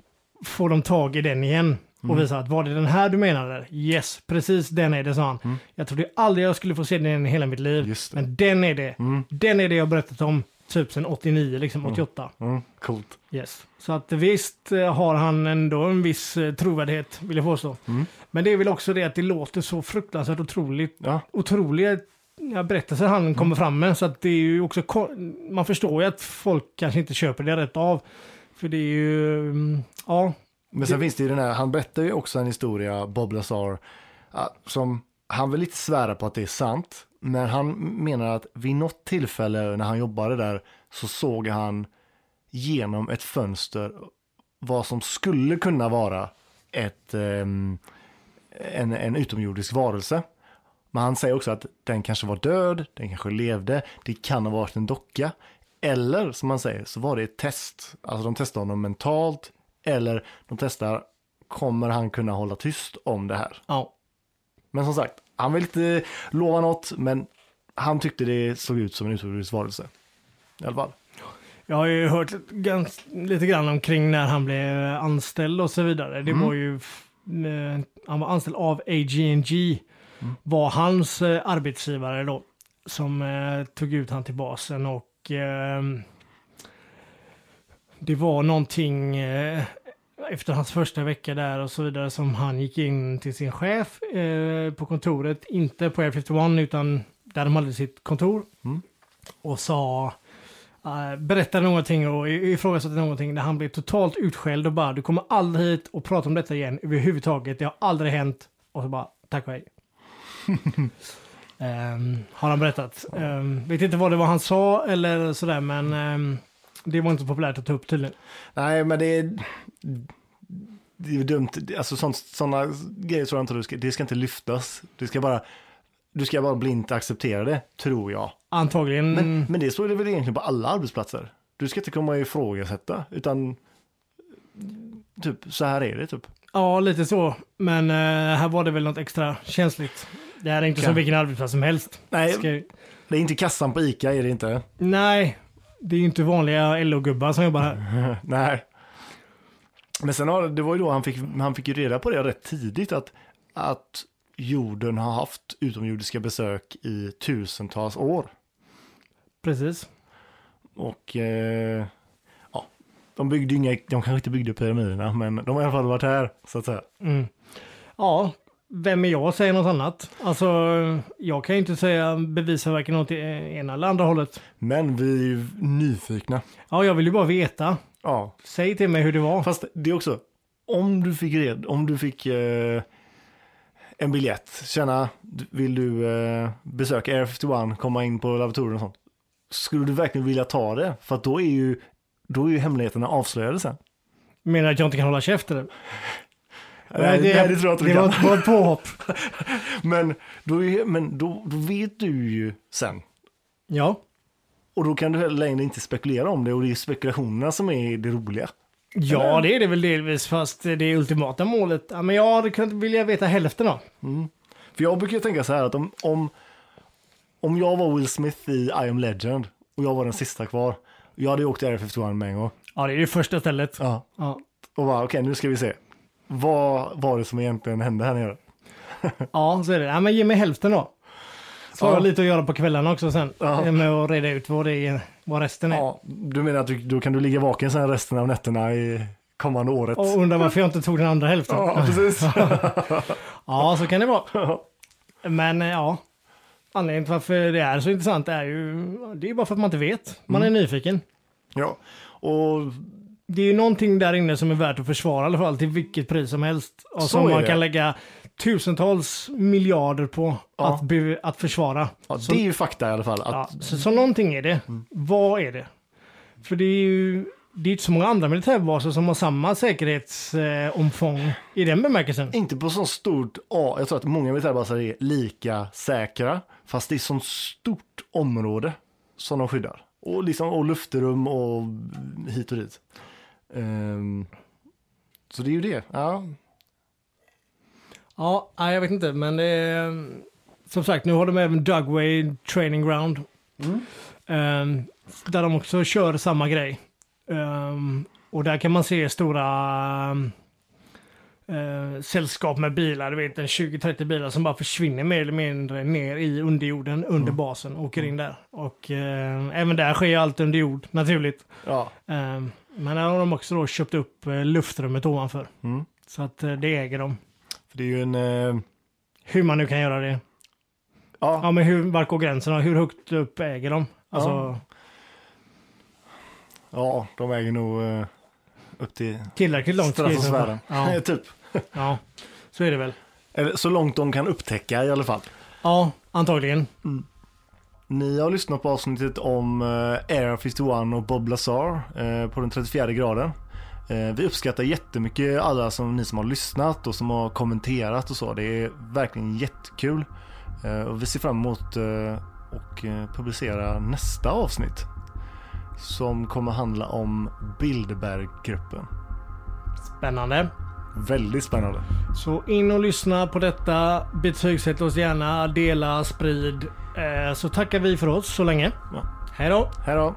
får de tag i den igen. Och visar att var det den här du menade? Yes, precis den är det, sa han. Jag trodde aldrig jag skulle få se den i hela mitt liv. Men den är det. Den är det jag berättat om typ sedan 89, liksom 88. Mm, coolt. Yes. Så att visst eh, har han ändå en viss eh, trovärdighet, vill jag påstå. Mm. Men det är väl också det att det låter så fruktansvärt otroligt. Ja. Otroliga ja, berättelser han Mm. kommer fram med. Så att det är ju också, man förstår ju att folk kanske inte köper det rätt av. För det är ju, mm, ja, Men sen finns det ju den här, han berättar ju också en historia, Bob Lazar, som han vill inte svära på att det är sant, men han menar att vid något tillfälle när han jobbade där så såg han genom ett fönster vad som skulle kunna vara ett, ehm, en, en utomjordisk varelse. Men han säger också att den kanske var död, den kanske levde, det kan ha varit en docka. Eller som man säger så var det ett test. Alltså de testar honom mentalt eller de testar kommer han kunna hålla tyst om det här. Ja. Men som sagt, han vill inte lova något men han tyckte det såg ut som en utomjordisk varelse. I alla fall. Jag har ju hört lite grann omkring när han blev anställd och så vidare. Det var ju, han var anställd av AG&G var hans eh, arbetsgivare då, som eh, tog ut han till basen och eh, det var någonting eh, efter hans första vecka där och så vidare som han gick in till sin chef eh, på kontoret, inte på Air 51 utan där de hade sitt kontor och sa Uh, berättade någonting och ifrågasatte någonting där han blev totalt utskälld och bara du kommer aldrig hit och prata om detta igen överhuvudtaget. Det har aldrig hänt. Och så bara tack och hej. Ehm, har han berättat. Ehm, vet inte vad det var han sa eller sådär men ehm, det var inte populärt att ta upp tydligen. Nej, men det är, det är dumt. Alltså sådana grejer tror jag inte du ska, det ska inte lyftas. Du ska bara, du ska bara blint acceptera det, tror jag. Antagligen. Men, men det står det väl egentligen på alla arbetsplatser. Du ska inte komma och ifrågasätta, utan typ så här är det typ. Ja, lite så. Men eh, här var det väl något extra känsligt. Det här är inte som vilken arbetsplats som helst. Nej, Ska- det är inte kassan på ICA, är det inte? Nej, det är ju inte vanliga LO-gubbar som jobbar här. Nej. Men sen har, det var ju då han fick, han fick ju reda på det rätt tidigt att, att jorden har haft utomjordiska besök i tusentals år. Precis. Och eh, ja, de byggde inga, de kanske inte byggde pyramiderna, men de har i alla fall varit här, så att säga. Mm. Ja, vem är jag att säga något annat? Alltså, jag kan ju inte säga bevisa varken åt det ena eller andra hållet. Men vi är ju nyfikna. Ja, jag vill ju bara veta. Ja, Säg till mig hur det var. fast det är också, om du fick, red, om du fick eh, en biljett, känna, vill du eh, besöka Air 51, komma in på laboratoriet och sånt. Skulle du verkligen vilja ta det? För då är ju, då är ju hemligheterna avslöjade sen. Menar att jag inte kan hålla käft eller? Nej, det, nej, det tror jag inte Det var, var ett påhopp. Men, då, är, men då, då vet du ju sen. Ja. Och då kan du längre inte spekulera om det och det är spekulationerna som är det roliga. Ja, det är det väl delvis, fast det ultimata målet. Ja, men jag hade kunnat vilja veta hälften då. För jag brukar tänka så här att om, om, om jag var Will Smith i I am Legend och jag var den sista kvar. Jag hade ju åkt till Area 51 med en gång. Ja, det är det första stället. Ja. Ja, Och bara, okej nu ska vi se. Vad var det som egentligen hände här nere? ja så är det. Ja, men ge mig hälften då. Så har Ja. jag lite att göra på kvällarna också sen. Ja. Med att reda ut vad, det är, vad resten är. Ja, du menar att du, då kan du ligga vaken sen resten av nätterna i kommande året? Och undrar varför jag inte tog den andra hälften. Ja, precis. Ja, så kan det vara. Men eh, ja, anledningen till varför det är så intressant är ju, det är bara för att man inte vet. Man Mm. är nyfiken. ja, och Det är ju någonting där inne som är värt att försvara i alla fall till vilket pris som helst. Och Så som man det. kan lägga tusentals miljarder på Ja. att, be, att försvara. ja, så, det är ju fakta i alla fall. Att, ja, så, så någonting är det. Mm. Vad är det? För det är ju det är inte så många andra militärbaser som har samma säkerhetsomfång eh, i den bemärkelsen. Inte på så stort, ja, jag tror att många militärbaser är lika säkra, fast det är så stort område som de skyddar. Och, liksom, och luftrum och hit och dit. Ehm, så det är ju det. Ja. Ja, jag vet inte, men det är, som sagt, nu har de även Dugway Training Ground. Ehm, där de också kör samma grej. Ehm, och där kan man se stora eh, sällskap med bilar, du vet en 20-30 bilar som bara försvinner mer eller mindre ner i underjorden under basen, åker in där. Och eh, även där sker allt under jord, naturligt. ja. Ehm, men där har de också då köpt upp eh, luftrummet ovanför. Mm. Så att eh, det äger de. För det är ju en... eh, Hur man nu kan göra det. ja, Ja, men hur, vart går gränsen? Hur högt upp äger de? Alltså, Ja. ja, de äger nog eh, upp till tillräckligt långt. stratosfären. Ja, typ. ja, så är det väl. Eller så långt de kan upptäcka i alla fall. Ja, antagligen. Ni har lyssnat på avsnittet om eh, Air 51 och Bob Lazar eh, på den 34 graden. Eh, vi uppskattar jättemycket alla som ni som har lyssnat och som har kommenterat och så. Det är verkligen jättekul. Och vi ser fram emot att och publicera nästa avsnitt. Som kommer handla om Bilderberggruppen. Spännande. Väldigt spännande. Så in och lyssna på detta. Betygsätt oss gärna, dela, sprid. Eh, så tackar vi för oss så länge. Ja. Hej då! Hej då!